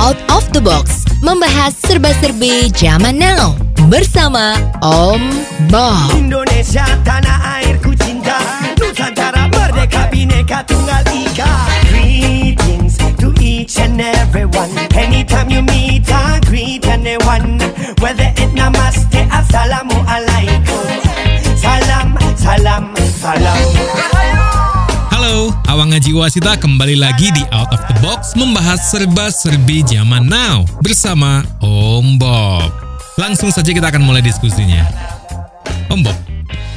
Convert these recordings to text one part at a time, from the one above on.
Out of the Box membahas serba-serbi zaman now bersama Om Bob. Indonesia tanah airku cinta. Nusantara merdeka bineka tunggal ika. Greetings to each and everyone. Anytime you meet I greet anyone Whether it namaste assalamualaikum Salam, salam, salam Halo, Awang Ngaji Wasita kembali lagi di Out of the Box membahas serba-serbi zaman now bersama Om Bob. Langsung saja kita akan mulai diskusinya. Om Bob,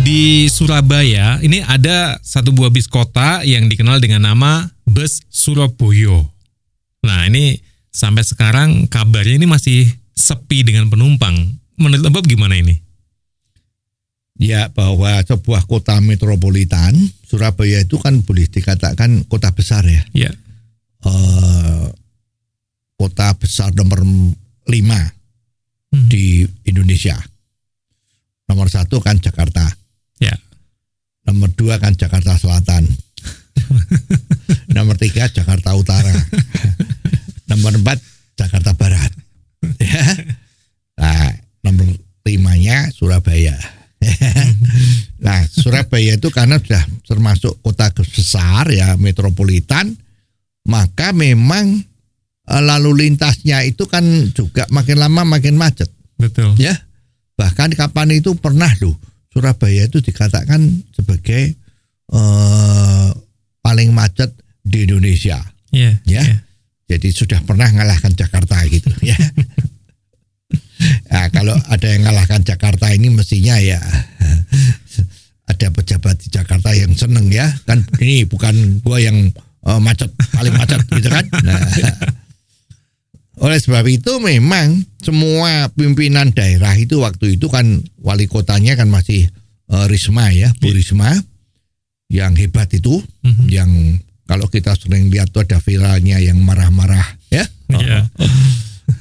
di Surabaya ini ada satu buah bis kota yang dikenal dengan nama Bus Surabaya. Nah ini sampai sekarang kabarnya ini masih sepi dengan penumpang. Menurut Om Bob gimana ini? Ya bahwa sebuah kota metropolitan Surabaya itu kan boleh dikatakan kota besar ya. Ya, Eh, kota besar nomor lima Hmm. di Indonesia. Nomor satu kan Jakarta. ya, Nomor dua kan Jakarta Selatan. nomor tiga Jakarta Utara. nomor empat Jakarta Barat. Ya. Nah, nomor limanya Surabaya. nah, Surabaya itu karena sudah termasuk kota besar ya, metropolitan, maka memang eh, lalu lintasnya itu kan juga makin lama makin macet betul. ya. Bahkan kapan itu pernah loh Surabaya itu dikatakan sebagai eh, paling macet di Indonesia. Ya, Ya. Jadi sudah pernah ngalahkan Jakarta gitu ya. Nah, kalau ada yang ngalahkan Jakarta ini mestinya ya ada pejabat di Jakarta yang seneng ya kan ini bukan gua yang eh, macet paling macet gitu kan. Nah, oleh sebab itu memang semua pimpinan daerah itu waktu itu kan wali kotanya kan masih eh, Risma ya, Bu Risma yang hebat itu, Mhm. yang kalau kita sering lihat tuh ada viralnya yang marah-marah ya, Ya.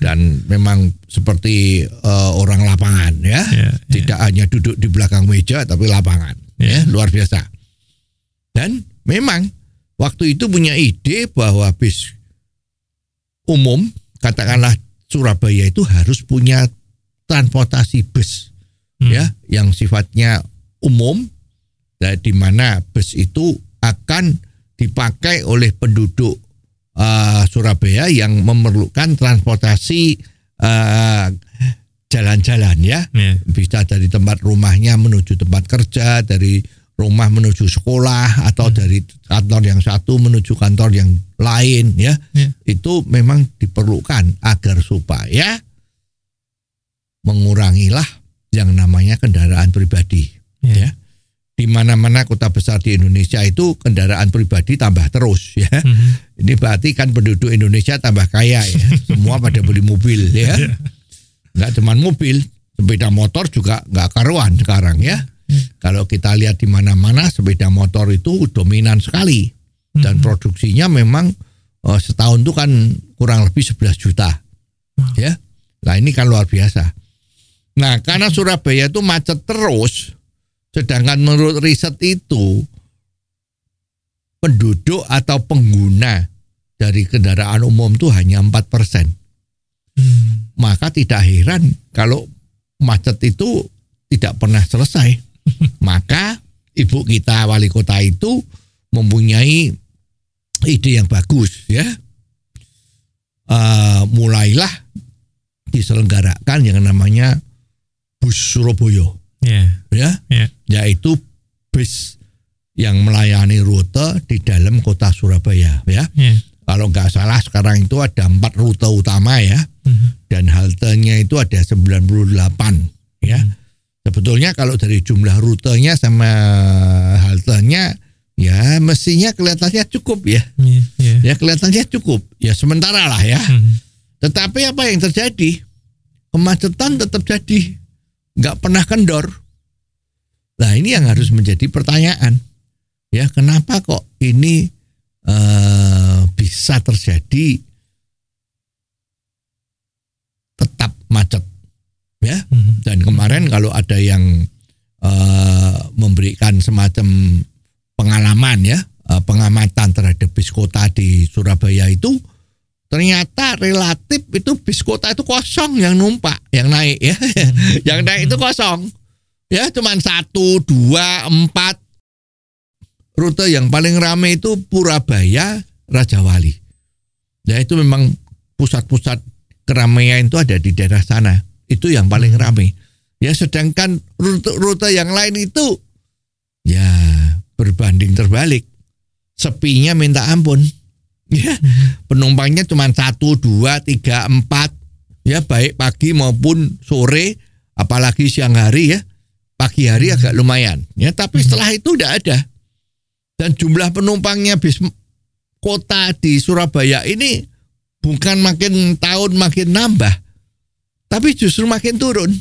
dan memang seperti eh, orang lapangan ya, Ya, ya. tidak hanya duduk di belakang meja tapi lapangan Ya. ya, luar biasa. Dan memang waktu itu punya ide bahwa bis umum katakanlah Surabaya itu harus punya transportasi bus Hmm. ya yang sifatnya umum dan di mana bus itu akan dipakai oleh penduduk eh, Surabaya yang memerlukan transportasi eh, jalan-jalan ya Ya. bisa dari tempat rumahnya menuju tempat kerja, dari rumah menuju sekolah atau dari kantor yang satu menuju kantor yang lain ya. Ya. Itu memang diperlukan agar supaya mengurangilah yang namanya kendaraan pribadi Ya. ya. Di mana-mana kota besar di Indonesia itu kendaraan pribadi tambah terus ya. Mhm. Ini berarti kan penduduk Indonesia tambah kaya ya. Semua pada beli mobil ya. Nggak cuma mobil, sepeda motor juga nggak karuan sekarang ya. Kalau kita lihat di mana-mana sepeda motor itu dominan sekali dan produksinya memang eh, setahun itu kan kurang lebih 11 juta. Ya. Nah, ini kan luar biasa. Nah, karena Surabaya itu macet terus sedangkan menurut riset itu penduduk atau pengguna dari kendaraan umum itu hanya 4 persen. Hmm. Maka tidak heran kalau macet itu tidak pernah selesai. Maka ibu kita wali kota itu mempunyai ide yang bagus ya. Eh, mulailah diselenggarakan yang namanya bus Surabaya Ya. ya Ya. Yaitu bis yang melayani rute di dalam kota Surabaya ya. Ya. Kalau nggak salah sekarang itu ada empat rute utama ya Mhm. dan haltenya itu ada 98 ya. Sebetulnya kalau dari jumlah rutenya sama haltenya ya mestinya kelihatannya cukup ya. Ya. Ya. Ya kelihatannya cukup. Ya sementara lah ya. Mhm. Tetapi apa yang terjadi? Kemacetan tetap jadi. Nggak pernah kendor. Nah ini yang harus menjadi pertanyaan. Ya kenapa kok ini eh, bisa terjadi tetap macet? Ya Mhm. dan kemarin kalau ada yang eh, memberikan semacam pengalaman ya eh, pengamatan terhadap bis kota di Surabaya itu ternyata relatif itu bis kota itu kosong yang numpak, yang naik ya. yang naik itu kosong. Ya, cuman satu, dua, empat. Rute yang paling ramai itu Purabaya, Raja Wali. Ya, itu memang pusat-pusat keramaian itu ada di daerah sana. Itu yang paling ramai. Ya, sedangkan rute-rute yang lain itu ya berbanding terbalik. Sepinya minta ampun. Ya, penumpangnya cuma satu, dua, tiga, empat. Ya, baik pagi maupun sore, apalagi siang hari ya. Pagi hari agak lumayan. Ya, tapi setelah itu udah ada. Dan jumlah penumpangnya bis kota di Surabaya ini bukan makin tahun makin nambah, tapi justru makin turun.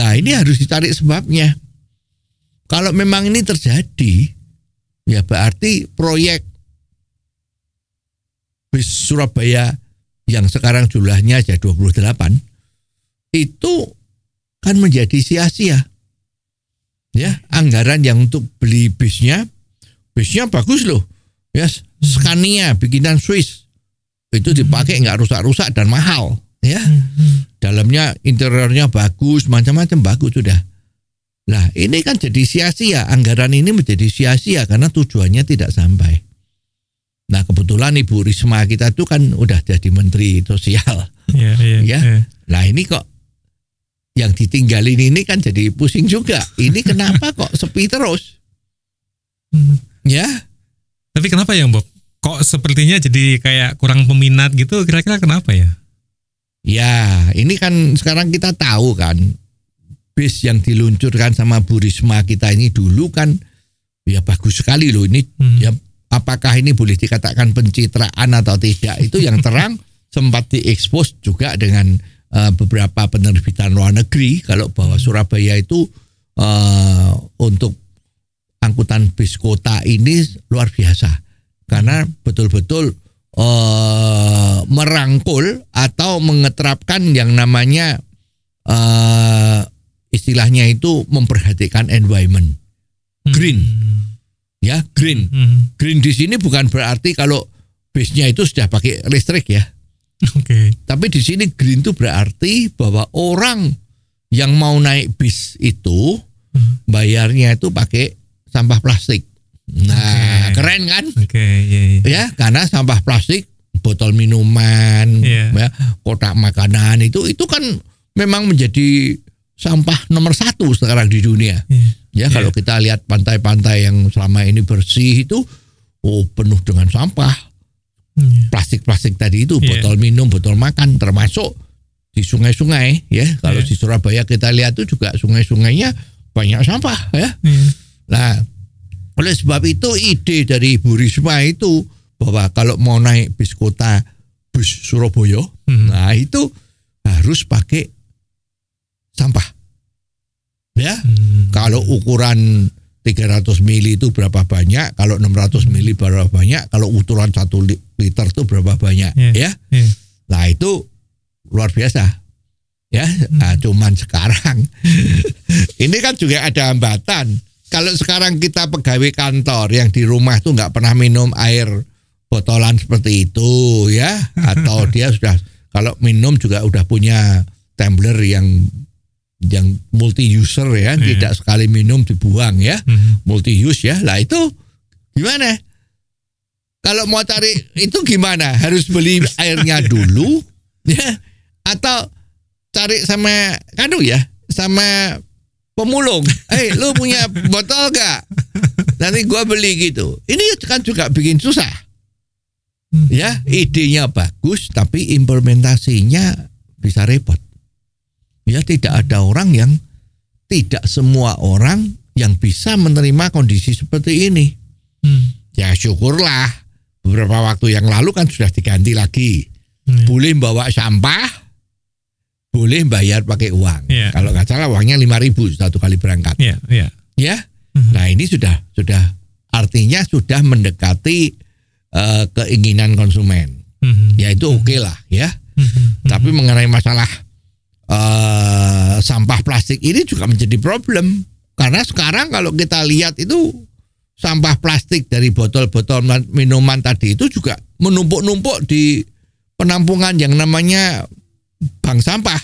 Nah, ini harus dicari sebabnya. Kalau memang ini terjadi, ya berarti proyek bis Surabaya yang sekarang jumlahnya aja 28 itu kan menjadi sia-sia. Ya, anggaran yang untuk beli bisnya bisnya bagus loh. Ya, Scania bikinan Swiss. Itu dipakai nggak rusak-rusak dan mahal, ya. Dalamnya interiornya bagus, macam-macam bagus sudah. Nah, ini kan jadi sia-sia. Anggaran ini menjadi sia-sia karena tujuannya tidak sampai. Nah kebetulan Ibu Risma kita tuh kan udah jadi Menteri Sosial. Iya, iya, ya. iya. Nah ini kok yang ditinggalin ini kan jadi pusing juga. Ini kenapa kok sepi terus? Hmm. Ya, Tapi kenapa ya Bob? Kok sepertinya jadi kayak kurang peminat gitu? Kira-kira kenapa ya? ya ini kan sekarang kita tahu kan bis yang diluncurkan sama Bu Risma kita ini dulu kan ya bagus sekali loh ini Hmm. ya apakah ini boleh dikatakan pencitraan atau tidak itu yang terang sempat diekspos juga dengan eh, beberapa penerbitan luar negeri kalau bahwa Surabaya itu eh, untuk angkutan bis kota ini luar biasa. Karena betul-betul eh, merangkul atau mengeterapkan yang namanya eh, istilahnya itu memperhatikan environment. Green. Ya green. Hmm. green di sini bukan berarti kalau bisnya itu sudah pakai listrik ya Oke. tapi di sini green itu berarti bahwa orang yang mau naik bis itu Hmm. bayarnya itu pakai sampah plastik nah Oke. keren kan Oke, iya, iya. ya karena sampah plastik botol minuman Iya. ya, kotak makanan itu itu kan memang menjadi sampah nomor satu sekarang di dunia Iya. ya kalau kita lihat pantai-pantai yang selama ini bersih itu oh penuh dengan sampah Iya. Plastik-plastik tadi itu Iya. botol minum botol makan termasuk di sungai-sungai ya kalau Iya. di Surabaya kita lihat itu juga sungai-sungainya banyak sampah ya Iya. Nah, oleh sebab itu ide dari Bu Risma itu bahwa kalau mau naik bis kota bus Surabaya, Hmm. nah itu harus pakai sampah. Ya, Hmm. kalau ukuran 300 mili itu berapa banyak, kalau 600 mili berapa banyak, kalau ukuran 1 liter itu berapa banyak, Iya. ya. Iya. Nah, itu luar biasa. Ya, nah, cuman sekarang ini kan juga ada hambatan. Kalau sekarang kita pegawai kantor yang di rumah tuh nggak pernah minum air botolan seperti itu ya, atau dia sudah kalau minum juga udah punya tumbler yang yang multi user ya, Iya. tidak sekali minum dibuang ya, Hmm. multi use ya. Lah itu gimana? Kalau mau cari itu gimana? Harus beli airnya dulu ya atau cari sama kanu ya, sama pemulung. Eh, lu punya botol gak? Nanti gua beli gitu. Ini kan juga bikin susah. Ya, idenya bagus tapi implementasinya bisa repot. Ya, tidak ada orang yang tidak semua orang yang bisa menerima kondisi seperti ini. Hmm. Ya syukurlah beberapa waktu yang lalu kan sudah diganti lagi. Iya. Boleh bawa sampah, boleh bayar pakai uang. Iya. Kalau nggak salah uangnya lima ribu satu kali berangkat. Iya, iya. Ya, Mhm. nah ini sudah sudah artinya sudah mendekati eh, keinginan konsumen. Hmm. Ya itu oke lah ya. Hmm. Tapi mengenai masalah eh, sampah plastik ini juga menjadi problem karena sekarang kalau kita lihat itu sampah plastik dari botol-botol minuman tadi itu juga menumpuk-numpuk di penampungan yang namanya bank sampah.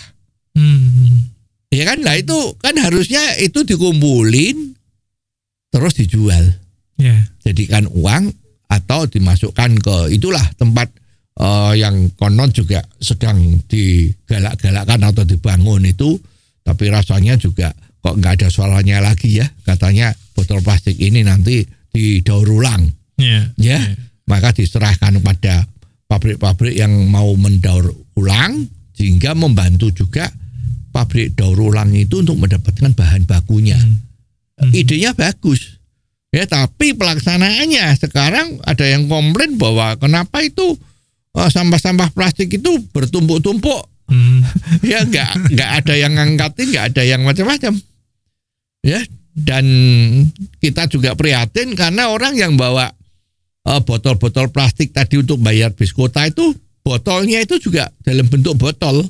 Hmm. Ya kan? Nah itu kan harusnya itu dikumpulin terus dijual. Ya. Jadikan uang atau dimasukkan ke itulah tempat eh, yang konon juga sedang digalak-galakkan atau dibangun itu tapi rasanya juga kok nggak ada suaranya lagi ya katanya botol plastik ini nanti didaur ulang. Ya. ya maka diserahkan kepada pabrik-pabrik yang mau mendaur ulang sehingga membantu juga pabrik daur ulang itu untuk mendapatkan bahan bakunya. Hmm. idenya bagus. Ya tapi pelaksanaannya sekarang ada yang komplain bahwa kenapa itu eh, sampah-sampah plastik itu bertumpuk-tumpuk. Hmm. ya nggak nggak ada yang ngangkatin nggak ada yang macam-macam. Ya dan kita juga prihatin karena orang yang bawa eh, botol-botol plastik tadi untuk bayar bis kota itu botolnya itu juga dalam bentuk botol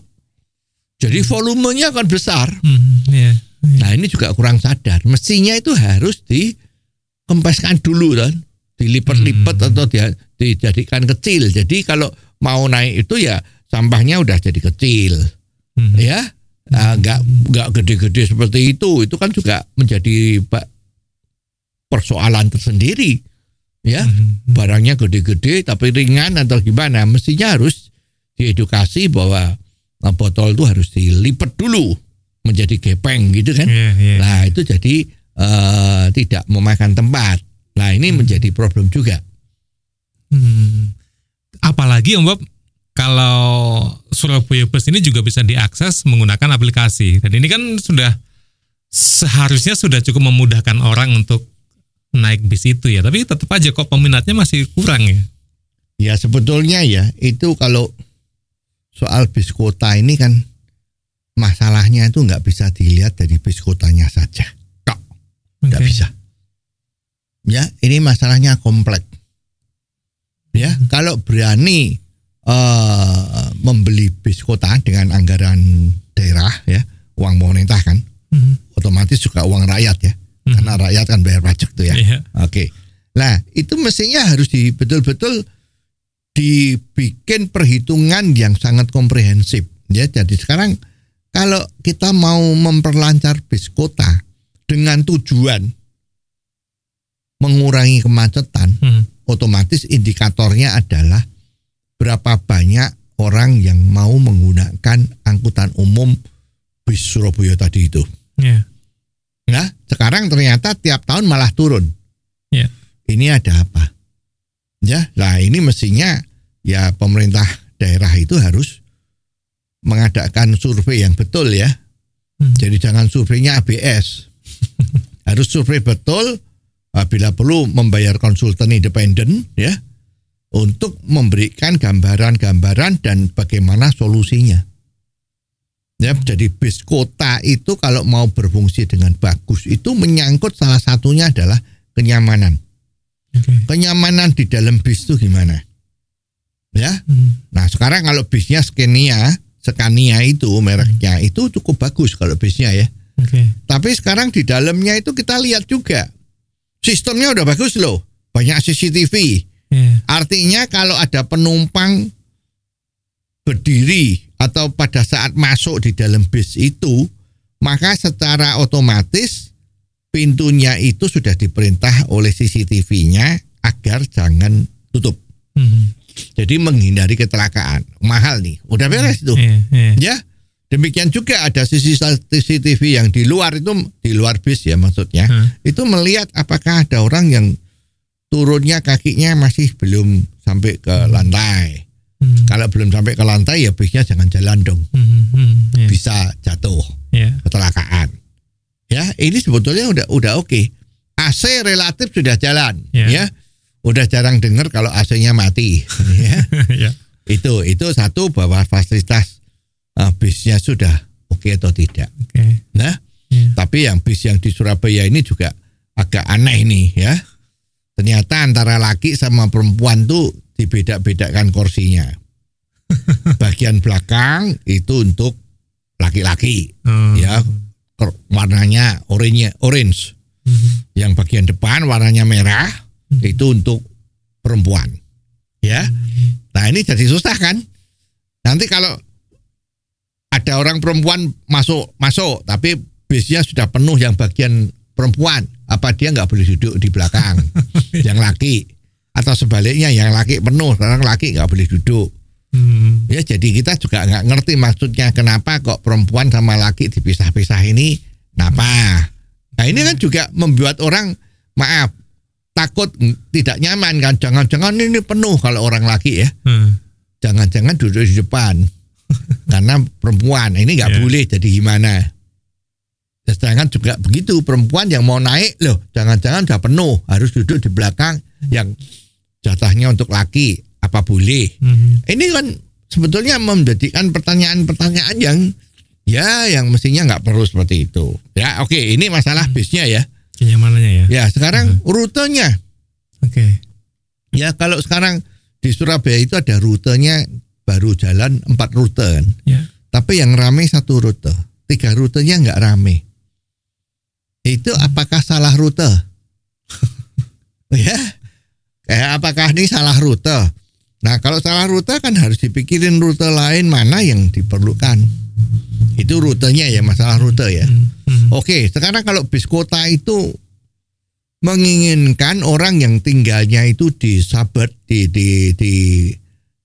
jadi volumenya kan besar Hmm. Ya. nah ini juga kurang sadar mestinya itu harus dikempeskan dulu kan dilipat-lipat Hmm. atau dia dijadikan kecil jadi kalau mau naik itu ya sampahnya udah jadi kecil Hmm. ya nggak nggak gede-gede seperti itu itu kan juga menjadi persoalan tersendiri ya Hmm. barangnya gede-gede tapi ringan atau gimana mestinya harus diedukasi bahwa ah, botol itu harus dilipat dulu menjadi gepeng gitu kan Ya, ya. nah itu jadi eh, tidak memakan tempat nah ini menjadi problem juga Hmm. Apalagi Om Bob kalau Surabaya Bus ini juga bisa diakses menggunakan aplikasi. Dan ini kan sudah seharusnya sudah cukup memudahkan orang untuk naik bis itu ya. Tapi tetap aja kok peminatnya masih kurang ya. Ya sebetulnya ya itu kalau soal bis kota ini kan masalahnya itu nggak bisa dilihat dari bis kotanya saja. Tok, nggak Oke. bisa. Ya ini masalahnya kompleks. Ya kalau berani eh, membeli bis kota dengan anggaran daerah ya uang pemerintah kan Hmm. otomatis juga uang rakyat ya Mhm. karena rakyat kan bayar pajak tuh ya. Iya. Oke. Nah, itu mestinya harus di betul-betul dibikin perhitungan yang sangat komprehensif. Ya, jadi sekarang kalau kita mau memperlancar bis kota dengan tujuan mengurangi kemacetan, Hmm. otomatis indikatornya adalah berapa banyak orang yang mau menggunakan angkutan umum bis Surabaya tadi itu. Ya. Nah, sekarang ternyata tiap tahun malah turun. Ya. Ini ada apa? Ya, lah ini mestinya ya pemerintah daerah itu harus mengadakan survei yang betul ya. Hmm. Jadi jangan surveinya ABS. harus survei betul bila perlu membayar konsultan independen ya untuk memberikan gambaran-gambaran dan bagaimana solusinya. Ya, jadi bis kota itu kalau mau berfungsi dengan bagus itu menyangkut salah satunya adalah kenyamanan. Oke. Kenyamanan di dalam bis itu gimana? Ya. Hmm. Nah, sekarang kalau bisnya Scania, Scania itu mereknya itu cukup bagus kalau bisnya ya. Oke. Tapi sekarang di dalamnya itu kita lihat juga sistemnya udah bagus loh. Banyak CCTV. Ya. Artinya kalau ada penumpang berdiri atau pada saat masuk di dalam bis itu, maka secara otomatis pintunya itu sudah diperintah oleh CCTV-nya agar jangan tutup. Hmm. Jadi menghindari kecelakaan. Mahal nih. Udah beres itu. Ya, ya. Ya. Demikian juga ada CCTV yang di luar itu di luar bis ya maksudnya. Hmm. Itu melihat apakah ada orang yang turunnya kakinya masih belum sampai ke lantai. Hmm. Kalau belum sampai ke lantai ya bisnya jangan jalan dong. Hmm. Hmm. Ya. Bisa jatuh, Ya. kecelakaan. Ya, ini sebetulnya udah udah oke. AC relatif sudah jalan, Ya. ya. Udah jarang dengar kalau AC-nya mati. ya. ya. Itu itu satu bahwa fasilitas uh, bisnya sudah oke atau tidak. Oke. Nah, Ya. tapi yang bis yang di Surabaya ini juga agak aneh nih ya. Ternyata antara laki sama perempuan tuh dibeda-bedakan kursinya. Bagian belakang itu untuk laki-laki Oh. ya warnanya orange orange Yang bagian depan warnanya merah itu untuk perempuan. Ya. Nah, ini jadi susah kan? Nanti kalau ada orang perempuan masuk masuk tapi bisnya sudah penuh yang bagian perempuan, apa dia nggak boleh duduk di belakang yang laki atau sebaliknya yang laki penuh, sekarang laki nggak boleh duduk. Hmm. Ya jadi kita juga nggak ngerti maksudnya kenapa kok perempuan sama laki dipisah-pisah ini kenapa? Nah ini kan juga membuat orang maaf takut tidak nyaman kan jangan-jangan ini penuh kalau orang laki ya Hmm. jangan-jangan duduk di depan karena perempuan ini nggak Ya. boleh jadi gimana? Sedangkan juga begitu perempuan yang mau naik loh jangan-jangan sudah penuh harus duduk di belakang yang jatahnya untuk laki apa boleh? Hmm. ini kan sebetulnya menjadikan pertanyaan-pertanyaan yang ya yang mestinya nggak perlu seperti itu. Ya oke ini masalah bisnya ya. Kenyamanannya ya. Ya sekarang rutenya Oke. ya kalau sekarang di Surabaya itu ada rutenya baru jalan empat rute kan. Ya. Tapi yang rame satu rute, tiga rutenya nggak rame. Itu apakah salah rute? ya, eh, apakah ini salah rute? Nah kalau salah rute kan harus dipikirin rute lain mana yang diperlukan. Itu rutenya ya masalah rute ya. Hmm. Oke, sekarang kalau bis kota itu menginginkan orang yang tinggalnya itu di suburb di di di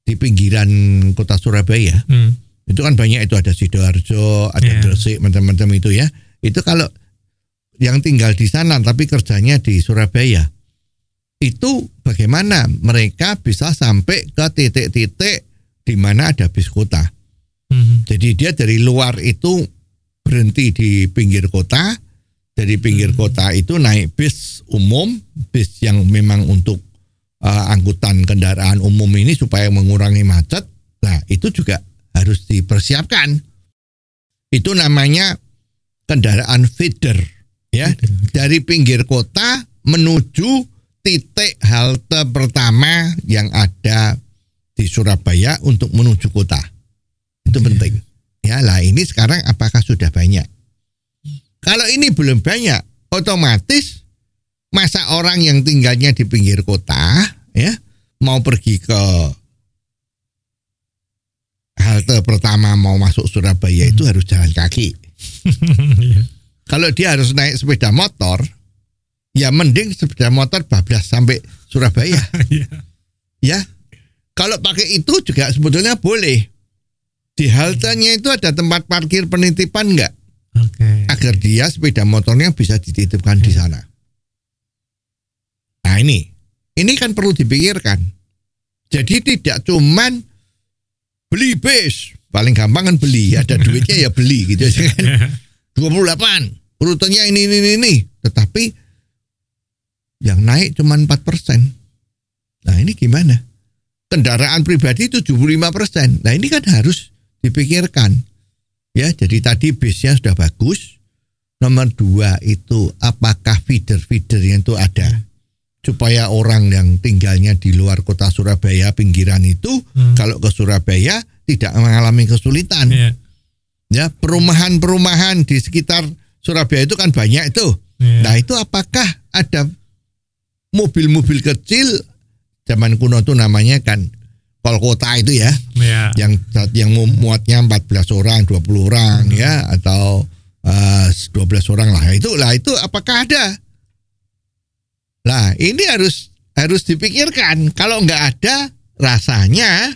di pinggiran kota Surabaya Hmm. itu kan banyak itu ada sidoarjo, ada Iya. Gresik, macam-macam itu ya. Itu kalau yang tinggal di sana tapi kerjanya di Surabaya, itu bagaimana mereka bisa sampai ke titik-titik di mana ada bis kota. Hmm. Jadi dia dari luar itu berhenti di pinggir kota, dari pinggir kota itu naik bis umum, bis yang memang untuk uh, angkutan kendaraan umum ini supaya mengurangi macet. Nah, itu juga harus dipersiapkan. Itu namanya kendaraan feeder, ya. Dari pinggir kota menuju titik halte pertama yang ada di Surabaya untuk menuju kota. Itu penting. Ya, lah ini sekarang apakah sudah banyak? Kalau ini belum banyak, otomatis masa orang yang tinggalnya di pinggir kota, ya, mau pergi ke halte pertama mau masuk Surabaya itu harus jalan kaki. Kalau dia harus naik sepeda motor, ya mending sepeda motor bablas sampai Surabaya. Iya. ya. Kalau pakai itu juga sebetulnya boleh. Di haltenya itu ada tempat parkir penitipan enggak? Oke. Agar dia sepeda motornya bisa dititipkan di sana. Nah ini, ini kan perlu dipikirkan. Jadi tidak cuman beli bis, paling gampang kan beli, ada duitnya ya beli gitu kan. 28, rutenya ini ini ini, ini. Tetapi yang naik cuma 4 persen. Nah ini gimana? Kendaraan pribadi 75 persen. Nah ini kan harus dipikirkan. Ya, jadi tadi bisnya sudah bagus. Nomor dua itu apakah feeder-feeder yang itu ada supaya orang yang tinggalnya di luar kota Surabaya pinggiran itu Hmm. kalau ke Surabaya tidak mengalami kesulitan. Iya. Ya, perumahan-perumahan di sekitar Surabaya itu kan banyak itu. Iya. Nah, itu apakah ada mobil-mobil kecil zaman kuno itu namanya kan kol kota itu ya Iya. yang yang mu- muatnya 14 orang, 20 orang ya atau eh, 12 orang lah. Itu lah itu apakah ada? Lah, ini harus harus dipikirkan. Kalau nggak ada, rasanya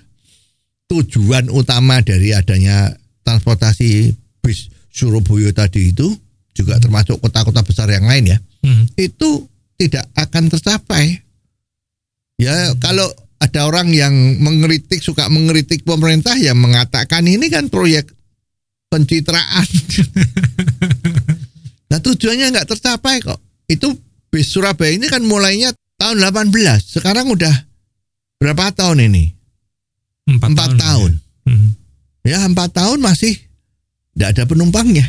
tujuan utama dari adanya transportasi bis Surabaya tadi itu juga termasuk kota-kota besar yang lain ya Hmm. itu tidak akan tercapai. Ya kalau ada orang yang mengkritik suka mengkritik pemerintah yang mengatakan ini kan proyek pencitraan. nah tujuannya nggak tercapai kok. Itu bis Surabaya ini kan mulainya tahun 18. Sekarang udah berapa tahun ini? Empat, Empat tahun. Hmm. Ya empat tahun masih tidak ada penumpangnya.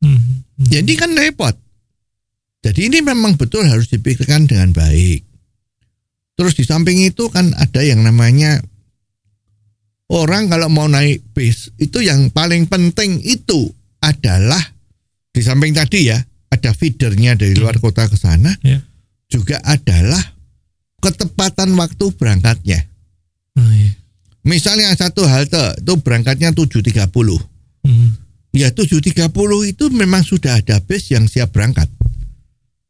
Hmm. Jadi kan repot. Jadi ini memang betul harus dipikirkan dengan baik. Terus di samping itu kan ada yang namanya orang kalau mau naik bis itu yang paling penting itu adalah di samping tadi ya ada feedernya dari luar kota ke sana Ya. juga adalah ketepatan waktu berangkatnya. Oh, iya. Misalnya satu halte itu berangkatnya 7.30. Hmm. Ya 7.30 itu memang sudah ada bus yang siap berangkat.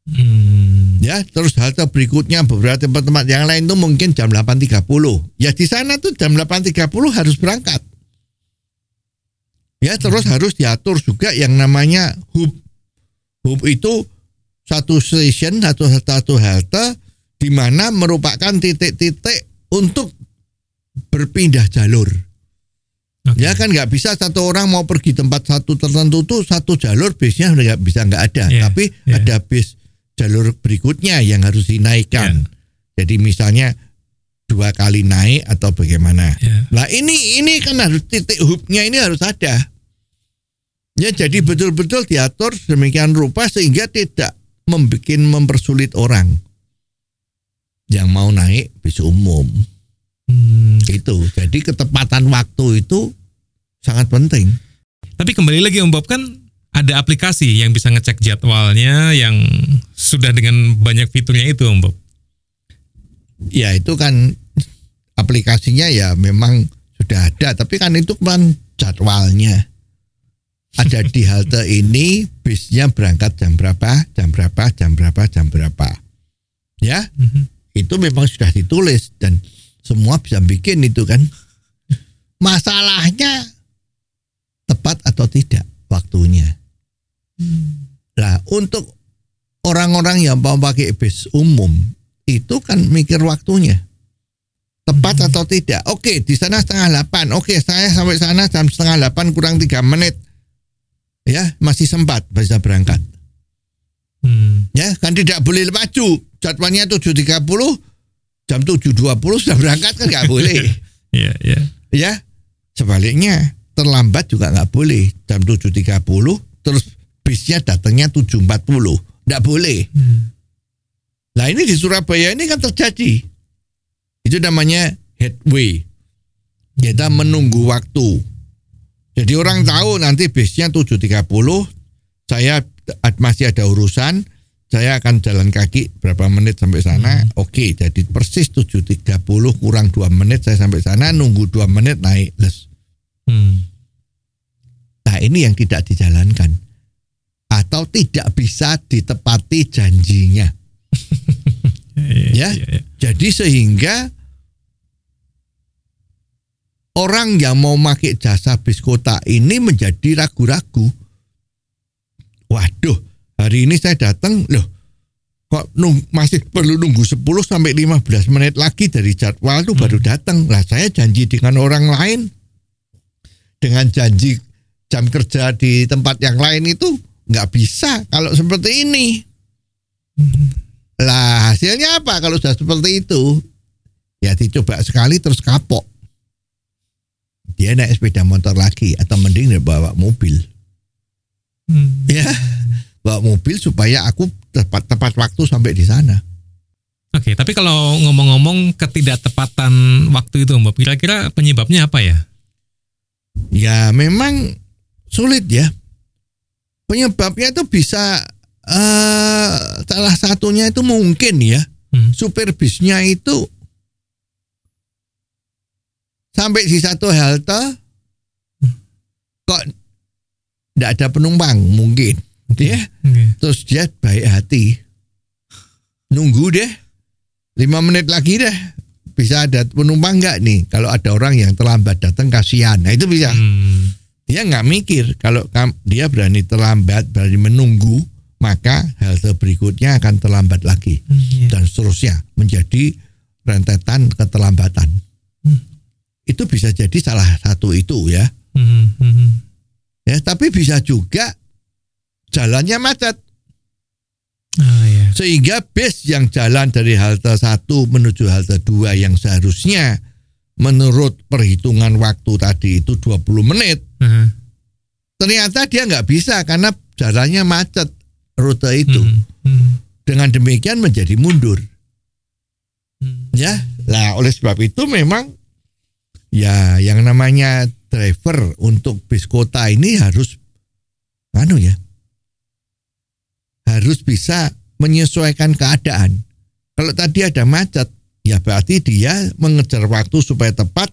Hmm. Ya, terus halte berikutnya beberapa tempat-tempat yang lain itu mungkin jam 8.30. Ya di sana tuh jam 8.30 harus berangkat. Ya, terus harus diatur juga yang namanya hub. Hub itu satu station atau satu halte di mana merupakan titik-titik untuk berpindah jalur. Oke. Ya kan nggak bisa satu orang mau pergi tempat satu tertentu tuh satu jalur bisnya nggak bisa nggak ada. Iya, Tapi iya. ada bis jalur berikutnya yang harus dinaikkan. Jadi misalnya dua kali naik atau bagaimana. Ya. Nah ini ini kan harus titik hubnya ini harus ada. Ya jadi betul-betul diatur demikian rupa sehingga tidak membuat mempersulit orang yang mau naik bis umum Hmm. itu. Jadi ketepatan waktu itu sangat penting. Tapi kembali lagi Om Bob kan ada aplikasi yang bisa ngecek jadwalnya yang sudah dengan banyak fiturnya itu Om Bob. Ya itu kan aplikasinya ya memang sudah ada, tapi kan itu kan jadwalnya. Ada di halte ini bisnya berangkat jam berapa, jam berapa, jam berapa, jam berapa. Ya, Mhm. itu memang sudah ditulis dan semua bisa bikin itu kan. Masalahnya tepat atau tidak waktunya. Nah, untuk orang-orang yang mau pakai bis umum itu kan mikir waktunya. Tepat atau tidak? Oke, di sana setengah delapan. Oke, saya sampai sana jam setengah delapan kurang tiga menit. Ya, masih sempat bisa berangkat. Hmm. Ya, kan tidak boleh maju. Jadwalnya 7.30, jam 7.20 sudah berangkat kan nggak boleh. Iya, iya. ya, sebaliknya terlambat juga nggak boleh. Jam 7.30 terus bisnya datangnya 7.40. Nggak boleh. Hmm. Nah ini di Surabaya ini kan terjadi. Itu namanya headway. Kita menunggu waktu. Jadi orang tahu nanti bisnya 7.30, saya masih ada urusan, saya akan jalan kaki berapa menit sampai sana. Oke, jadi persis 7.30 kurang 2 menit saya sampai sana, nunggu 2 menit naik les. Hmm. Nah ini yang tidak dijalankan. Atau tidak bisa ditepati janjinya. Ya. iya. Jadi sehingga orang yang mau pakai jasa bis kota ini menjadi ragu-ragu. Waduh, hari ini saya datang, loh kok nung, masih perlu nunggu 10 sampai 15 menit lagi dari jadwal itu baru datang. Lah saya janji dengan orang lain dengan janji jam kerja di tempat yang lain itu nggak bisa kalau seperti ini. Lah hasilnya apa kalau sudah seperti itu? Ya dicoba sekali terus kapok. Dia naik sepeda motor lagi atau mending dia bawa mobil. Hmm. Ya, bawa mobil supaya aku tepat tepat waktu sampai di sana. Oke, tapi kalau ngomong-ngomong ketidaktepatan waktu itu Bob, kira-kira penyebabnya apa ya? Ya memang sulit ya. Penyebabnya itu bisa eh salah satunya itu mungkin ya Hmm. supir bisnya itu sampai di satu halte kok tidak ada penumpang mungkin dia Oke. terus dia baik hati nunggu deh lima menit lagi deh bisa ada penumpang nggak nih kalau ada orang yang terlambat datang kasihan nah itu bisa Hmm. dia nggak mikir kalau dia berani terlambat berani menunggu maka halte berikutnya akan terlambat lagi Hmm, iya. dan seterusnya menjadi rentetan keterlambatan. Hmm. Itu bisa jadi salah satu itu ya. Hmm, hmm, hmm. Ya, tapi bisa juga jalannya macet Ah, iya. sehingga bis yang jalan dari halte 1 menuju halte 2 yang seharusnya menurut perhitungan waktu tadi itu 20 menit Aha. ternyata dia nggak bisa karena jalannya macet rute itu. Hmm, hmm, Dengan demikian menjadi mundur. hmm. Ya, lah oleh sebab itu memang ya yang namanya driver untuk bis kota ini harus anu ya. Harus bisa menyesuaikan keadaan. Kalau tadi ada macet, ya berarti dia mengejar waktu supaya tepat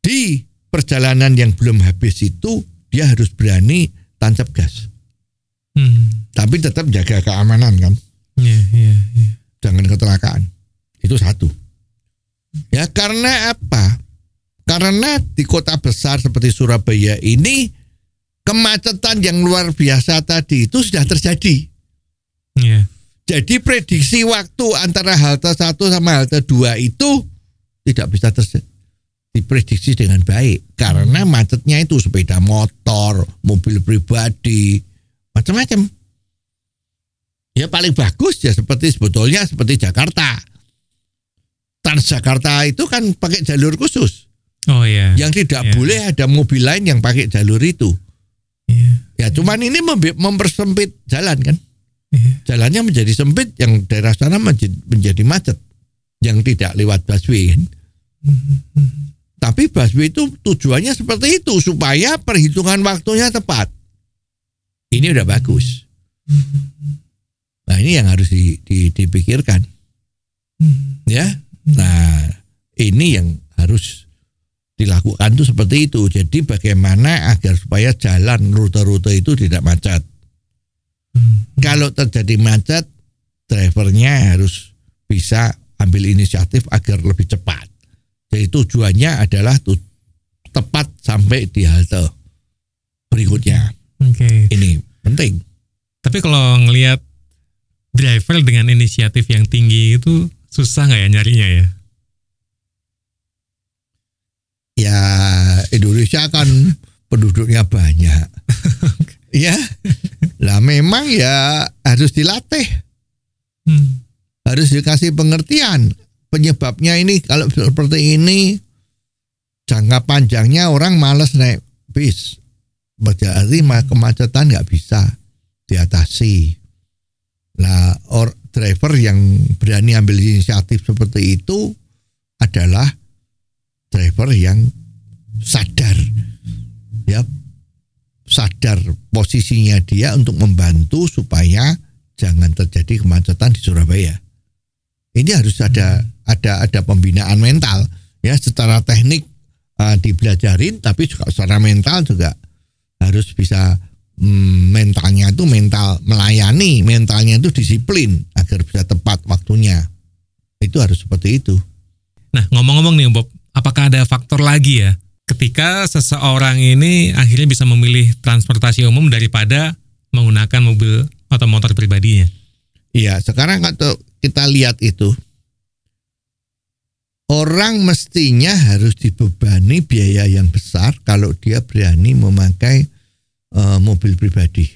di perjalanan yang belum habis itu dia harus berani tancap gas. Hmm. Tapi tetap jaga keamanan kan. Iya, iya, iya. jangan kecelakaan. Itu satu. Ya karena apa? Karena di kota besar seperti Surabaya ini kemacetan yang luar biasa tadi itu sudah terjadi. Iya. Jadi prediksi waktu antara halte 1 sama halte 2 itu tidak bisa terjadi diprediksi dengan baik karena macetnya itu sepeda motor, mobil pribadi, macam-macam. Ya paling bagus ya seperti sebetulnya seperti Jakarta. Transjakarta itu kan pakai jalur khusus. Oh iya. Yang tidak Iya. boleh ada mobil lain yang pakai jalur itu. Ya cuman ini mempersempit jalan kan. Iya. Jalannya menjadi sempit yang daerah sana menjadi, menjadi macet. Yang tidak lewat busway kan. Tapi busway itu tujuannya seperti itu supaya perhitungan waktunya tepat. Ini udah bagus. Nah ini yang harus di- di- dipikirkan, ya. Nah ini yang harus dilakukan tuh seperti itu. Jadi bagaimana agar supaya jalan rute-rute itu tidak macet. Kalau terjadi macet, drivernya harus bisa ambil inisiatif agar lebih cepat. Jadi tujuannya adalah tu- tepat sampai di halte berikutnya. Oke. Ini penting. Tapi kalau ngelihat driver dengan inisiatif yang tinggi itu susah nggak ya nyarinya ya? Ya Indonesia kan penduduknya banyak. ya. Lah memang ya harus dilatih, Hmm. harus dikasih pengertian. Penyebabnya ini kalau seperti ini jangka panjangnya orang males naik bis. Berarti kemacetan nggak bisa diatasi. Lah or driver yang berani ambil inisiatif seperti itu adalah driver yang sadar ya sadar posisinya dia untuk membantu supaya jangan terjadi kemacetan di Surabaya. Ini harus ada ada ada pembinaan mental ya secara teknik uh, dibelajarin tapi juga secara mental juga harus bisa mm, mentalnya itu mental melayani, mentalnya itu disiplin agar bisa tepat waktunya. Itu harus seperti itu. Nah ngomong-ngomong nih Bob, apakah ada faktor lagi ya ketika seseorang ini akhirnya bisa memilih transportasi umum daripada menggunakan mobil atau motor pribadinya? Iya, sekarang kalau kita lihat itu orang mestinya harus dibebani biaya yang besar kalau dia berani memakai eh, mobil pribadi.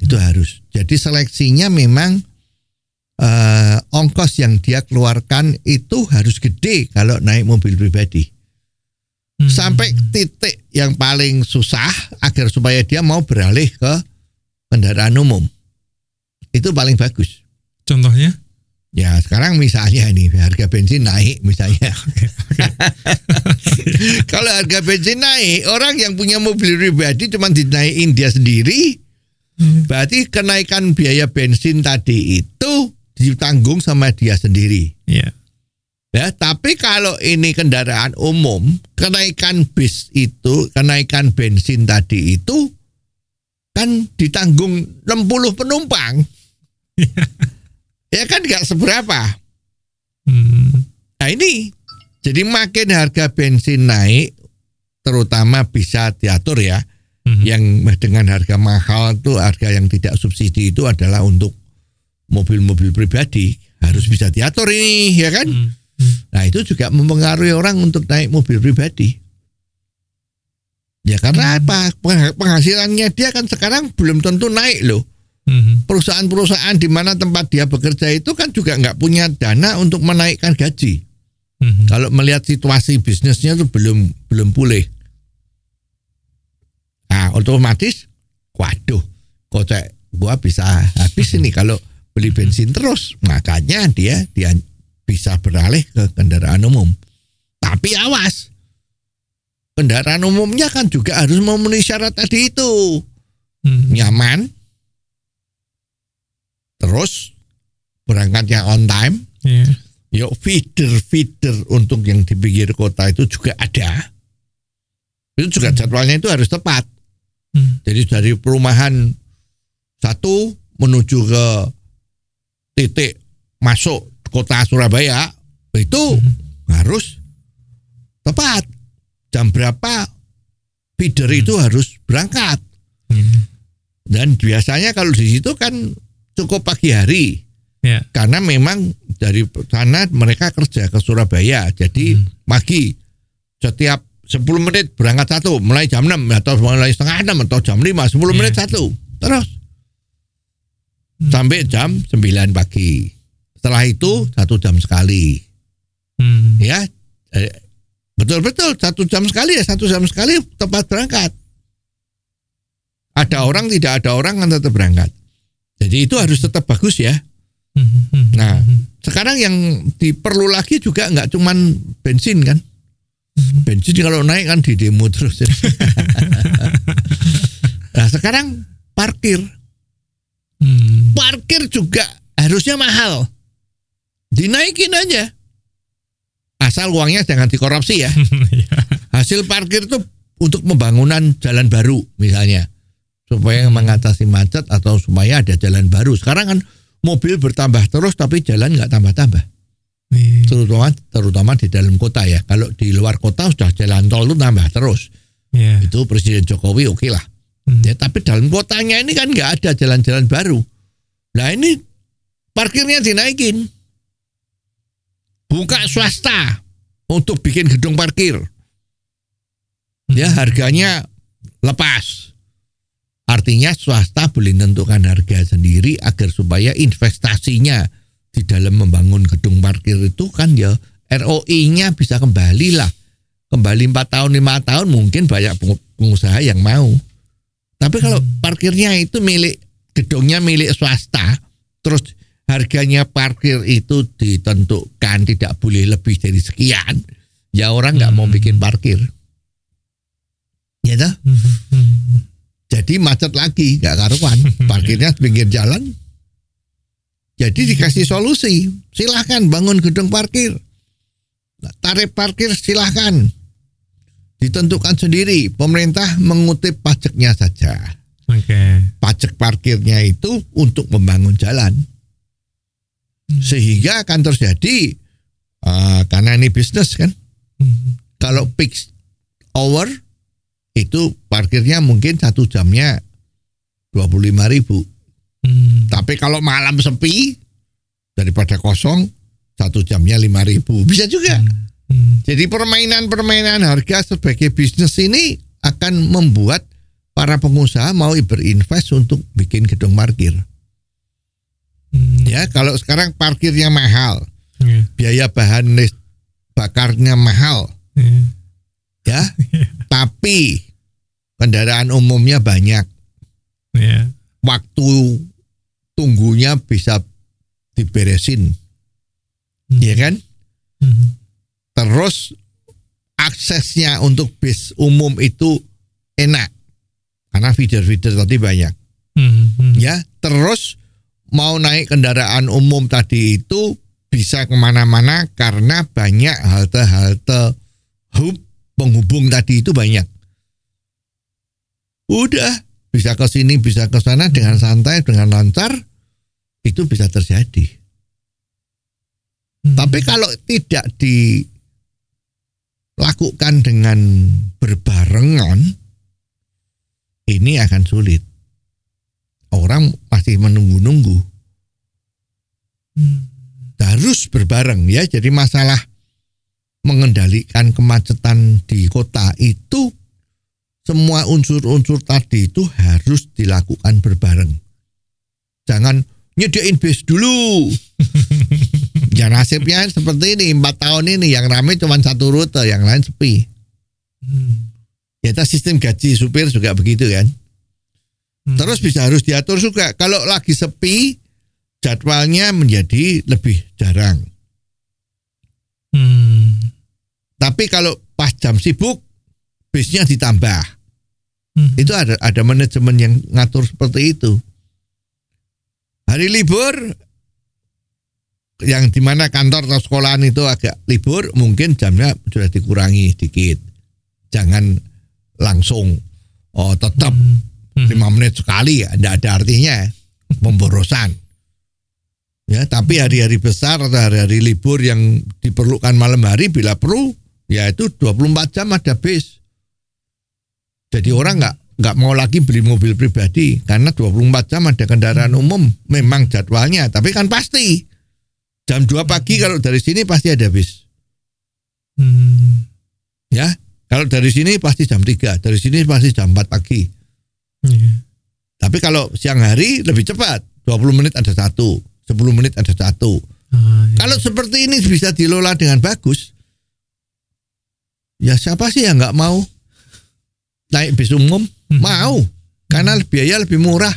Itu harus. Jadi seleksinya memang eh, ongkos yang dia keluarkan itu harus gede kalau naik mobil pribadi. Hmm. Sampai titik yang paling susah agar supaya dia mau beralih ke kendaraan umum. Itu paling bagus. Contohnya? Ya sekarang misalnya nih harga bensin naik misalnya. Kalau harga bensin naik, orang yang punya mobil pribadi cuma dinaikin dia sendiri, berarti kenaikan biaya bensin tadi itu ditanggung sama dia sendiri. Iya. Ya, tapi kalau ini kendaraan umum, kenaikan bis itu, kenaikan bensin tadi itu kan ditanggung 60 penumpang. ya kan nggak seberapa. Hmm. Nah ini jadi makin harga bensin naik, terutama bisa diatur ya. Mhm. Yang dengan harga mahal itu harga yang tidak subsidi itu adalah untuk mobil-mobil pribadi harus bisa diatur ini ya kan. Hmm. Nah itu juga mempengaruhi orang untuk naik mobil pribadi. Ya karena apa? Peng- Penghasilannya dia kan sekarang belum tentu naik loh. Mhm. Perusahaan-perusahaan di mana tempat dia bekerja itu kan juga nggak punya dana untuk menaikkan gaji. Mhm. Kalau melihat situasi bisnisnya itu belum belum pulih. Nah, otomatis, waduh, kocek gua bisa habis ini kalau beli bensin terus. Makanya dia dia bisa beralih ke kendaraan umum. Tapi awas, kendaraan umumnya kan juga harus memenuhi syarat tadi itu Mhm. nyaman, terus berangkatnya on time Iya. yuk feeder-feeder untuk yang di pinggir kota itu juga ada itu juga jadwalnya itu harus tepat Hmm. jadi dari perumahan satu menuju ke titik masuk kota Surabaya itu harus tepat. Jam berapa feeder itu harus berangkat. Iya. dan biasanya kalau di situ kan cukup pagi hari. Iya. karena memang dari sana mereka kerja ke Surabaya jadi pagi setiap 10 menit berangkat satu mulai jam 6 atau mulai setengah 6 atau jam 5 10 menit Iya. satu terus Hmm. sampai jam 9 pagi setelah itu satu jam sekali Hmm. ya Eh, betul-betul satu jam sekali ya satu jam sekali tepat berangkat ada orang tidak ada orang kan tetap berangkat jadi itu harus tetap bagus ya Hmm. Hmm. Nah, sekarang yang diperlu lagi juga nggak cuman bensin kan. Bensin kalau naik kan di demo terus. nah, sekarang parkir. Hmm. Parkir juga harusnya mahal. Dinaikin aja. Asal uangnya jangan dikorupsi ya. Iya. Hasil parkir itu untuk pembangunan jalan baru misalnya. Supaya mengatasi macet atau supaya ada jalan baru. Sekarang kan mobil bertambah terus tapi jalan nggak tambah-tambah. Iya. terutama terutama di dalam kota ya. Kalau di luar kota sudah jalan tol itu tambah terus. Iya. Itu Presiden Jokowi oke lah. Hmm. Ya, tapi dalam kotanya ini kan nggak ada jalan-jalan baru. Nah ini parkirnya dinaikin. Buka swasta untuk bikin gedung parkir. Ya harganya lepas. Artinya swasta boleh menentukan harga sendiri agar supaya investasinya di dalam membangun gedung parkir itu kan ya ROI-nya bisa kembali lah. Kembali 4 tahun, 5 tahun mungkin banyak pengu- pengusaha yang mau. Tapi kalau parkirnya itu milik gedungnya milik swasta, terus harganya parkir itu ditentukan tidak boleh lebih dari sekian, ya orang nggak mau bikin parkir. Ya toh? Hmm. Hmm. Jadi macet lagi, nggak karuan. Parkirnya di pinggir jalan. Jadi dikasih solusi, silahkan bangun gedung parkir. Nah, Tarif parkir silahkan. Ditentukan sendiri, pemerintah mengutip pajaknya saja. Oke. Pajak parkirnya itu untuk membangun jalan. Sehingga akan terjadi, eh, karena ini bisnis kan, Hmm. kalau peak hour itu parkirnya mungkin satu jamnya 25 ribu. Hmm. Tapi kalau malam sepi daripada kosong satu jamnya 5 ribu bisa juga. Hmm. Jadi permainan-permainan harga sebagai bisnis ini akan membuat para pengusaha mau berinvest untuk bikin gedung parkir. Hmm. Ya kalau sekarang parkirnya mahal, Iya. biaya bahan bakarnya mahal, Iya. ya. Tapi kendaraan umumnya banyak, Iya. waktu tunggunya bisa diberesin, Hmm. ya kan? Hmm. Terus aksesnya untuk bis umum itu enak karena feeder-feeder tadi banyak, Hmm. Hmm. ya. Terus mau naik kendaraan umum tadi itu bisa ke mana-mana karena banyak halte-halte hub penghubung tadi itu banyak. Udah bisa ke sini bisa ke sana dengan santai dengan lancar itu bisa terjadi. Hmm. Tapi kalau tidak dilakukan dengan berbarengan, ini akan sulit. Orang masih menunggu-nunggu. Hmm. Harus berbareng ya. Jadi masalah mengendalikan kemacetan di kota itu semua unsur-unsur tadi itu harus dilakukan berbareng. Jangan nyediain bis dulu. ya nasibnya seperti ini empat tahun ini yang ramai cuma satu rute, yang lain sepi. Hmm. Ya sistem gaji supir juga begitu kan. Hmm. Terus bisa harus diatur juga. Kalau lagi sepi, jadwalnya menjadi lebih jarang. Hmm. Tapi kalau pas jam sibuk, bisnya ditambah. Hmm. Itu ada ada manajemen yang ngatur seperti itu. Hari libur yang di mana kantor atau sekolahan itu agak libur, mungkin jamnya sudah dikurangi sedikit. Jangan langsung oh tetap Hmm. lima menit sekali ya, tidak ada artinya pemborosan. Ya, tapi hari-hari besar atau hari-hari libur yang diperlukan malam hari bila perlu, ya itu 24 jam ada bis. Jadi orang nggak nggak mau lagi beli mobil pribadi karena 24 jam ada kendaraan umum. Memang jadwalnya, tapi kan pasti jam 2 pagi kalau dari sini pasti ada bis. Hmm. Ya, kalau dari sini pasti jam 3, dari sini pasti jam 4 pagi. Iya. Tapi kalau siang hari lebih cepat, 20 menit ada satu, 10 menit ada satu. Ah, iya. Kalau seperti ini bisa dilola dengan bagus, ya siapa sih yang nggak mau naik bis umum? Hmm. Mau, karena biaya lebih murah.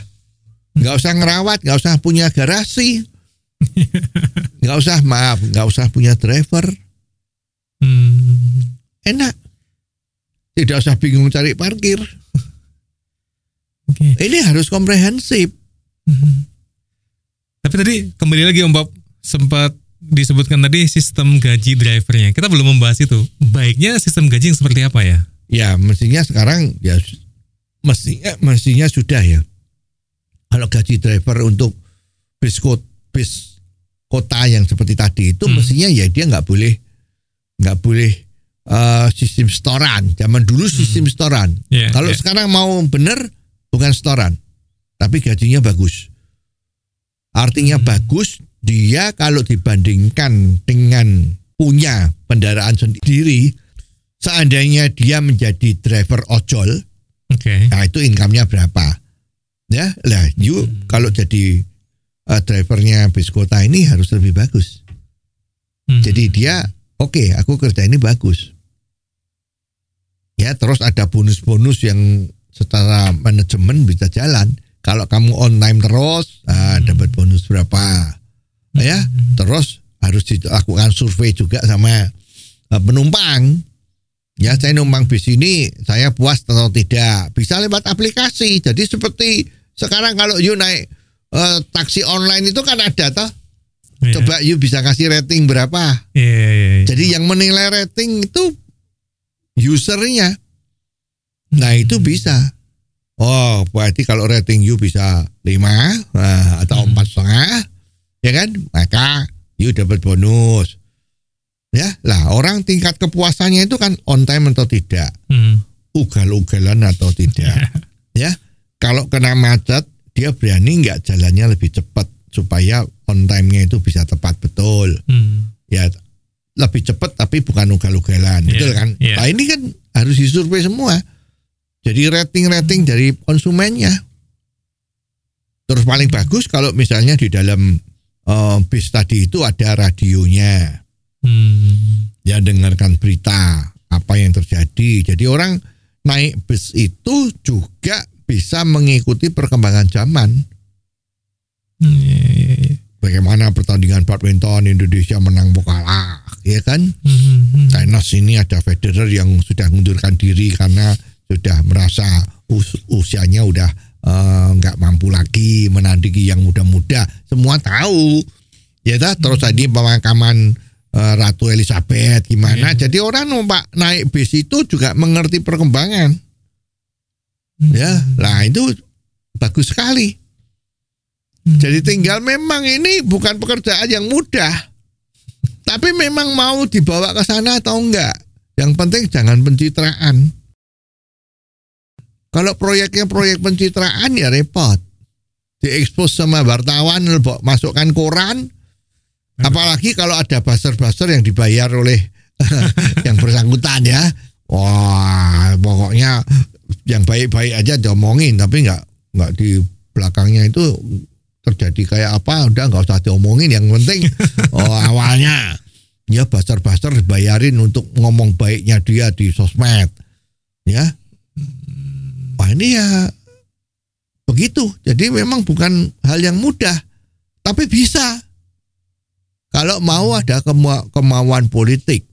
Nggak usah ngerawat, nggak usah punya garasi, nggak usah maaf, nggak usah punya driver, Hmm. enak. Tidak usah bingung cari parkir. Oke. Ini harus komprehensif. Hmm. Tapi tadi kembali lagi Om Bob sempat disebutkan tadi sistem gaji drivernya. Kita belum membahas itu. Baiknya sistem gaji yang seperti apa ya? Ya mestinya sekarang ya mestinya mestinya sudah ya. Kalau gaji driver untuk bis bis kota yang seperti tadi itu Hmm. mestinya ya dia nggak boleh nggak boleh eh, sistem setoran. Zaman dulu sistem setoran. Iya, Kalau iya. sekarang mau bener bukan setoran, tapi gajinya bagus. Artinya Hmm. bagus dia kalau dibandingkan dengan punya kendaraan sendiri, seandainya dia menjadi driver ojol, Oke. nah itu income-nya berapa? Ya, lah, you Hmm. kalau jadi uh, drivernya bis kota ini harus lebih bagus. Hmm. Jadi dia, oke, aku kerja ini bagus. Ya, terus ada bonus-bonus yang secara manajemen bisa jalan. Kalau kamu on time terus, ah, Hmm. dapat bonus berapa? Ya, terus harus dilakukan survei juga sama eh, penumpang. Ya, saya numpang bis ini, saya puas atau tidak. Bisa lewat aplikasi. Jadi seperti sekarang kalau you naik eh, taksi online itu kan ada toh. Iya. Coba you bisa kasih rating berapa? Iya, iya, iya. Jadi yang menilai rating itu usernya. Nah itu bisa. Oh berarti kalau rating you bisa 5 nah, atau Hmm. empat setengah, ya kan? Maka you dapat bonus. Ya lah orang tingkat kepuasannya itu kan on time atau tidak, Hmm. ugal-ugalan atau tidak. ya kalau kena macet dia berani nggak jalannya lebih cepat supaya on time-nya itu bisa tepat betul? Hmm. ya lebih cepat tapi bukan ugal-ugalan betul kan? iya. nah ini kan harus disurvei semua. Jadi rating-rating dari konsumennya. Terus paling bagus kalau misalnya di dalam eh, bis tadi itu ada radionya. Hmm. ya dengarkan berita apa yang terjadi. Jadi orang naik bis itu juga bisa mengikuti perkembangan zaman. Hmm, iya, iya, iya. bagaimana pertandingan badminton Indonesia menang kalah ya kan? Hmm, hmm. tenis ini ada Federer yang sudah mengundurkan diri karena sudah merasa us- usianya udah eh, nggak mampu lagi menandingi yang muda-muda. Semua tahu ya dah terus tadi pemakaman eh, Ratu Elizabeth gimana? Jadi orang numpak naik bis itu juga mengerti perkembangan ya lah itu bagus sekali Hmm. jadi tinggal memang ini bukan pekerjaan yang mudah. Tapi memang mau dibawa ke sana atau enggak. Yang penting jangan pencitraan. Kalau proyeknya proyek pencitraan ya repot. Diekspos sama wartawan, masukkan koran. Apalagi kalau ada buzzer-buzzer yang dibayar oleh yang bersangkutan ya. Wah, pokoknya yang baik-baik aja diomongin tapi enggak enggak di belakangnya itu terjadi kayak apa udah nggak usah diomongin yang penting oh awalnya. Ya basar-basar dibayarin untuk ngomong baiknya dia di sosmed ya. Wah ini ya begitu. Jadi memang bukan hal yang mudah tapi bisa. Kalau mau ada kema- kemauan politik.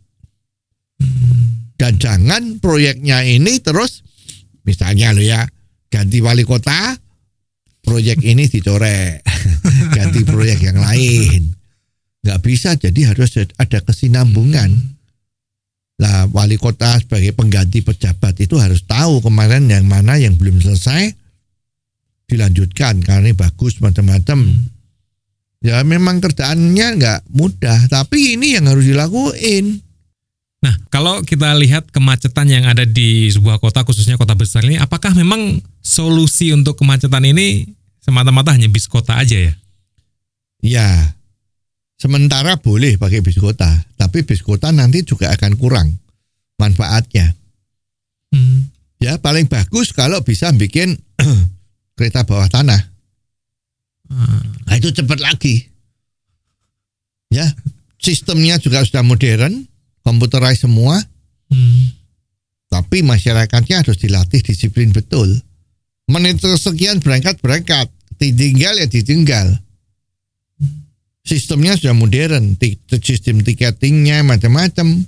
Dan jangan proyeknya ini terus misalnya lo ya ganti wali kota proyek ini dicorek ganti proyek yang lain. Nggak bisa, jadi harus ada kesinambungan. Lah wali kota sebagai pengganti pejabat itu harus tahu kemarin yang mana yang belum selesai dilanjutkan karena ini bagus macam-macam. Ya memang kerjaannya nggak mudah, tapi ini yang harus dilakuin. Nah, kalau kita lihat kemacetan yang ada di sebuah kota, khususnya kota besar ini, apakah memang solusi untuk kemacetan ini semata-mata hanya bis kota aja ya? Ya, sementara boleh pakai bis kota, tapi bis kota nanti juga akan kurang manfaatnya. Hmm. Ya, paling bagus kalau bisa bikin kereta bawah tanah. Hmm. Nah, itu cepat lagi. Ya, sistemnya juga sudah modern, komputerized semua, Hmm. tapi masyarakatnya harus dilatih disiplin betul. Menit sekian berangkat berangkat, ditinggal ya ditinggal. Sistemnya sudah modern, sistem tiketingnya macam-macam.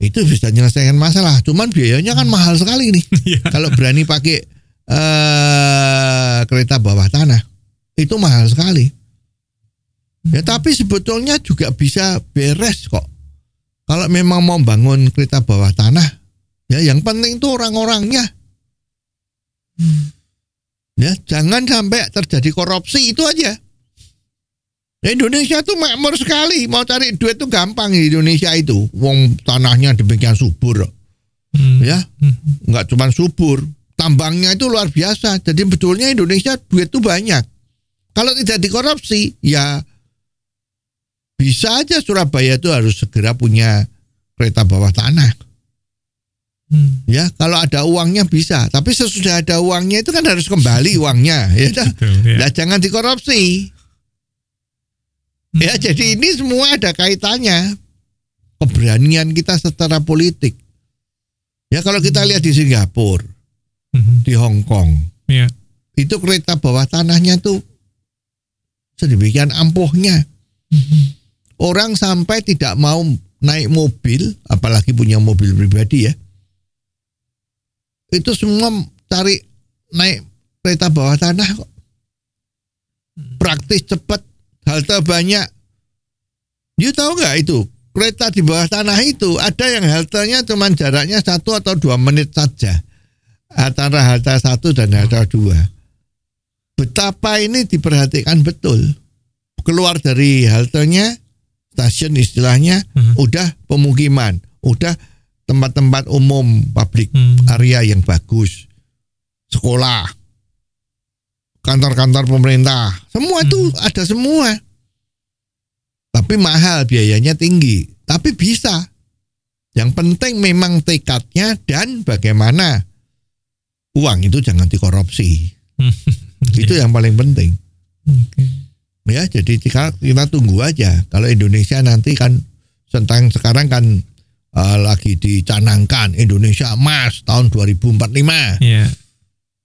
Itu bisa menyelesaikan masalah. Cuman biayanya kan mahal sekali nih. Iya. Kalau berani pakai eh kereta bawah tanah, itu mahal sekali. Ya tapi sebetulnya juga bisa beres kok. Kalau memang mau bangun kereta bawah tanah, ya yang penting itu orang-orangnya. Ya, jangan sampai terjadi korupsi itu aja. Indonesia tuh makmur sekali, mau cari duit tuh gampang di Indonesia itu. Wong tanahnya demikian subur, Hmm. ya, Hmm. nggak cuma subur, tambangnya itu luar biasa. Jadi betulnya Indonesia duit tuh banyak. Kalau tidak dikorupsi, ya bisa aja Surabaya itu harus segera punya kereta bawah tanah. Hmm. Ya, kalau ada uangnya bisa. Tapi sesudah ada uangnya itu kan harus kembali uangnya. Ya. Betul, ya. Nah, jangan dikorupsi. Ya, jadi ini semua ada kaitannya. Keberanian kita secara politik. Ya, kalau kita lihat di Singapura, Hmm. di Hong Kong, Ya. itu kereta bawah tanahnya tuh sedemikian ampuhnya. Hmm. Orang sampai tidak mau naik mobil, apalagi punya mobil pribadi ya. Itu semua cari naik kereta bawah tanah kok. Praktis cepat, halte banyak. You tahu nggak itu? Kereta di bawah tanah itu ada yang haltenya cuma jaraknya satu atau dua menit saja antara halte satu dan halte dua. Betapa ini diperhatikan betul. Keluar dari haltenya, stasiun istilahnya, Mhm. udah pemukiman, udah tempat-tempat umum, publik Hmm. area yang bagus, sekolah, kantor-kantor pemerintah, semua itu ada semua. Tapi mahal, biayanya tinggi, tapi bisa. Yang penting memang tekadnya dan bagaimana uang itu jangan dikorupsi. Hmm. Itu yang paling penting. Oke. Ya, jadi kita, kita tunggu aja. Kalau Indonesia nanti kan tentang sekarang kan eh, lagi dicanangkan Indonesia emas tahun 2045 Ya.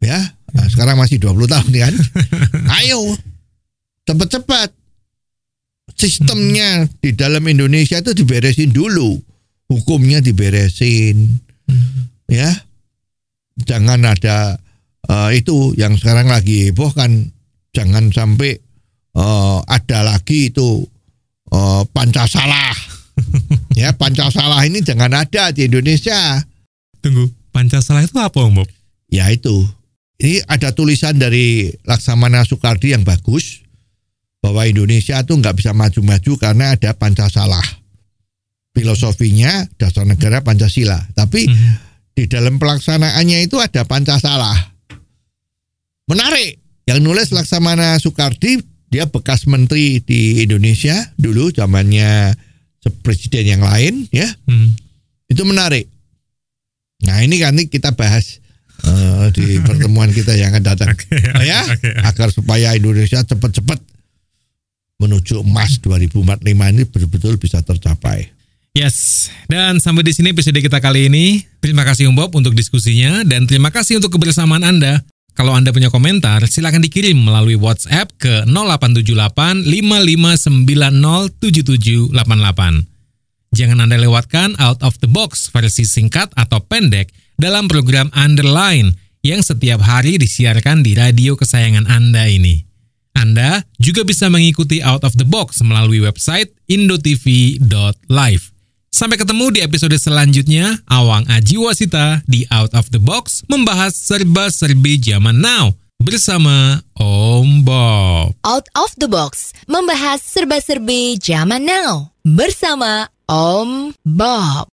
ya. Nah, sekarang masih 20 tahun kan. Ayo cepat-cepat sistemnya di dalam Indonesia itu diberesin dulu. Hukumnya diberesin ya. Jangan ada eh, itu yang sekarang lagi heboh kan jangan sampai eh, ada lagi itu eh, Pancasala. ya, Pancasala ini jangan ada di Indonesia. Tunggu, Pancasila itu apa, Om Bob? Ya itu. Ini ada tulisan dari Laksamana Soekardi yang bagus bahwa Indonesia tuh nggak bisa maju-maju karena ada Pancasila. Filosofinya dasar negara Pancasila, tapi Hmm. di dalam pelaksanaannya itu ada Pancasila. Menarik. Yang nulis Laksamana Soekardi, dia bekas menteri di Indonesia dulu zamannya presiden yang lain ya. Hmm. Itu menarik. Nah ini kan kita bahas eh, di pertemuan kita yang akan datang. Oke, Nah, ya, oke, oke. agar supaya Indonesia cepat-cepat menuju emas 2045 ini betul-betul bisa tercapai. Yes, dan sampai di sini episode kita kali ini. Terima kasih Om Bob untuk diskusinya dan terima kasih untuk kebersamaan Anda. Kalau Anda punya komentar, silakan dikirim melalui WhatsApp ke 0878 5590 7788. Jangan Anda lewatkan out of the box versi singkat atau pendek dalam program Underline yang setiap hari disiarkan di radio kesayangan Anda ini. Anda juga bisa mengikuti Out of the Box melalui website indotv.live. Sampai ketemu di episode selanjutnya, Awang Aji Wasita di Out of the Box membahas serba-serbi zaman now bersama Om Bob. Out of the Box membahas serba-serbi zaman now bersama Om Bob.